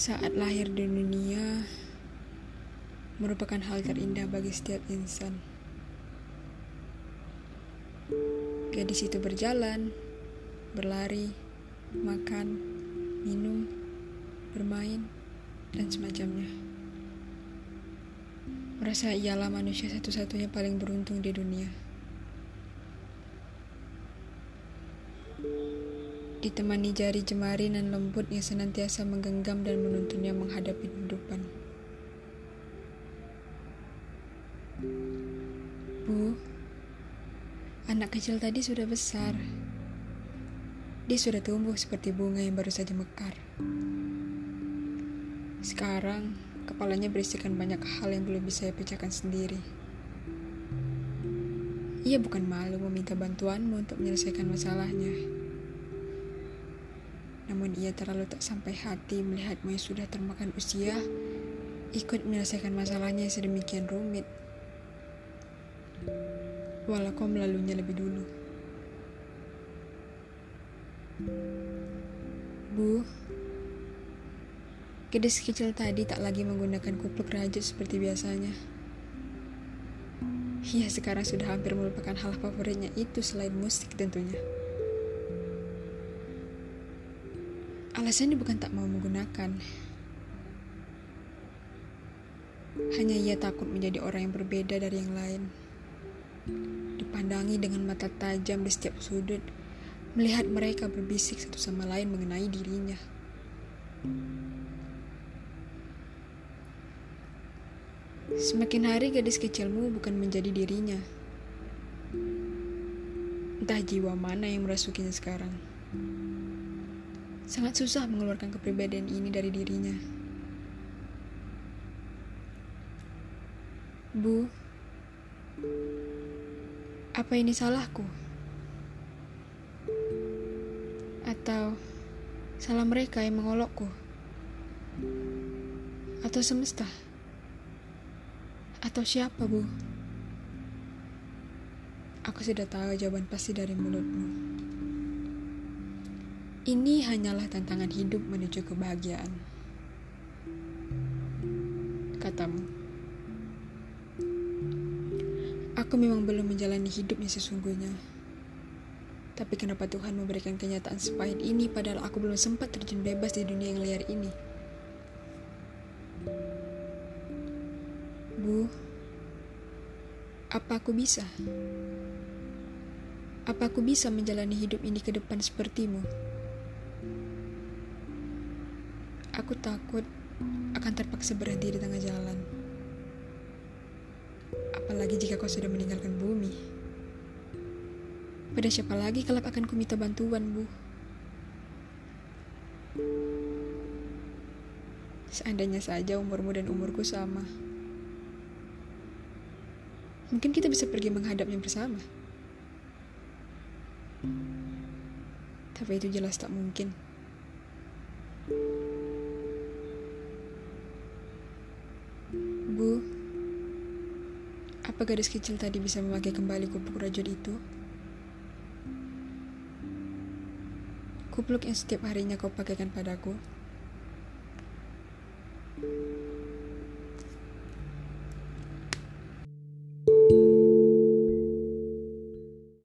Saat lahir di dunia merupakan hal terindah bagi setiap insan. Gadis itu berjalan, berlari, makan, minum, bermain, dan semacamnya. Merasa ialah manusia satu-satunya paling beruntung di dunia. Ditemani jari jemari dan lembut yang senantiasa menggenggam dan menuntunnya menghadapi kehidupan. Bu, anak kecil tadi sudah besar. Dia sudah tumbuh seperti bunga yang baru saja mekar. Sekarang, kepalanya berisikan banyak hal yang belum bisa saya pecahkan sendiri. Ia bukan malu meminta bantuanmu untuk menyelesaikan masalahnya. Namun ia terlalu tak sampai hati melihatmu yang sudah termakan usia ikut menyelesaikan masalahnya yang sedemikian rumit. Walau kau melaluinya lebih dulu. Bu, gadis kecil tadi tak lagi menggunakan kupluk rajut seperti biasanya. Ia sekarang sudah hampir melupakan hal favoritnya itu selain musik tentunya. Alasannya bukan tak mau menggunakan. Hanya ia takut menjadi orang yang berbeda dari yang lain. Dipandangi dengan mata tajam di setiap sudut, melihat mereka berbisik satu sama lain mengenai dirinya. Semakin hari gadis kecilmu bukan menjadi dirinya. Entah jiwa mana yang merasukinya sekarang. Sangat susah mengeluarkan kepribadian ini dari dirinya. Bu, apa ini salahku? Atau salah mereka yang mengolokku? Atau semesta? Atau siapa, Bu? Aku sudah tahu jawaban pasti dari mulutmu. Ini hanyalah tantangan hidup menuju kebahagiaan. Katamu. Aku memang belum menjalani hidupnya sesungguhnya. Tapi kenapa Tuhan memberikan kenyataan sepahit ini padahal aku belum sempat terjun bebas di dunia yang liar ini? Bu, apa aku bisa? Apa aku bisa menjalani hidup ini ke depan sepertimu? Aku takut akan terpaksa berhenti di tengah jalan. Apalagi jika kau sudah meninggalkan bumi. Pada siapa lagi kelak akan kuminta bantuan, Bu? Seandainya saja umurmu dan umurku sama. Mungkin kita bisa pergi menghadapnya bersama. Tapi itu jelas tak mungkin. Bu, apa gadis kecil tadi bisa memakai kembali kupluk rajut itu? Kupluk yang setiap harinya kau pakaikan padaku.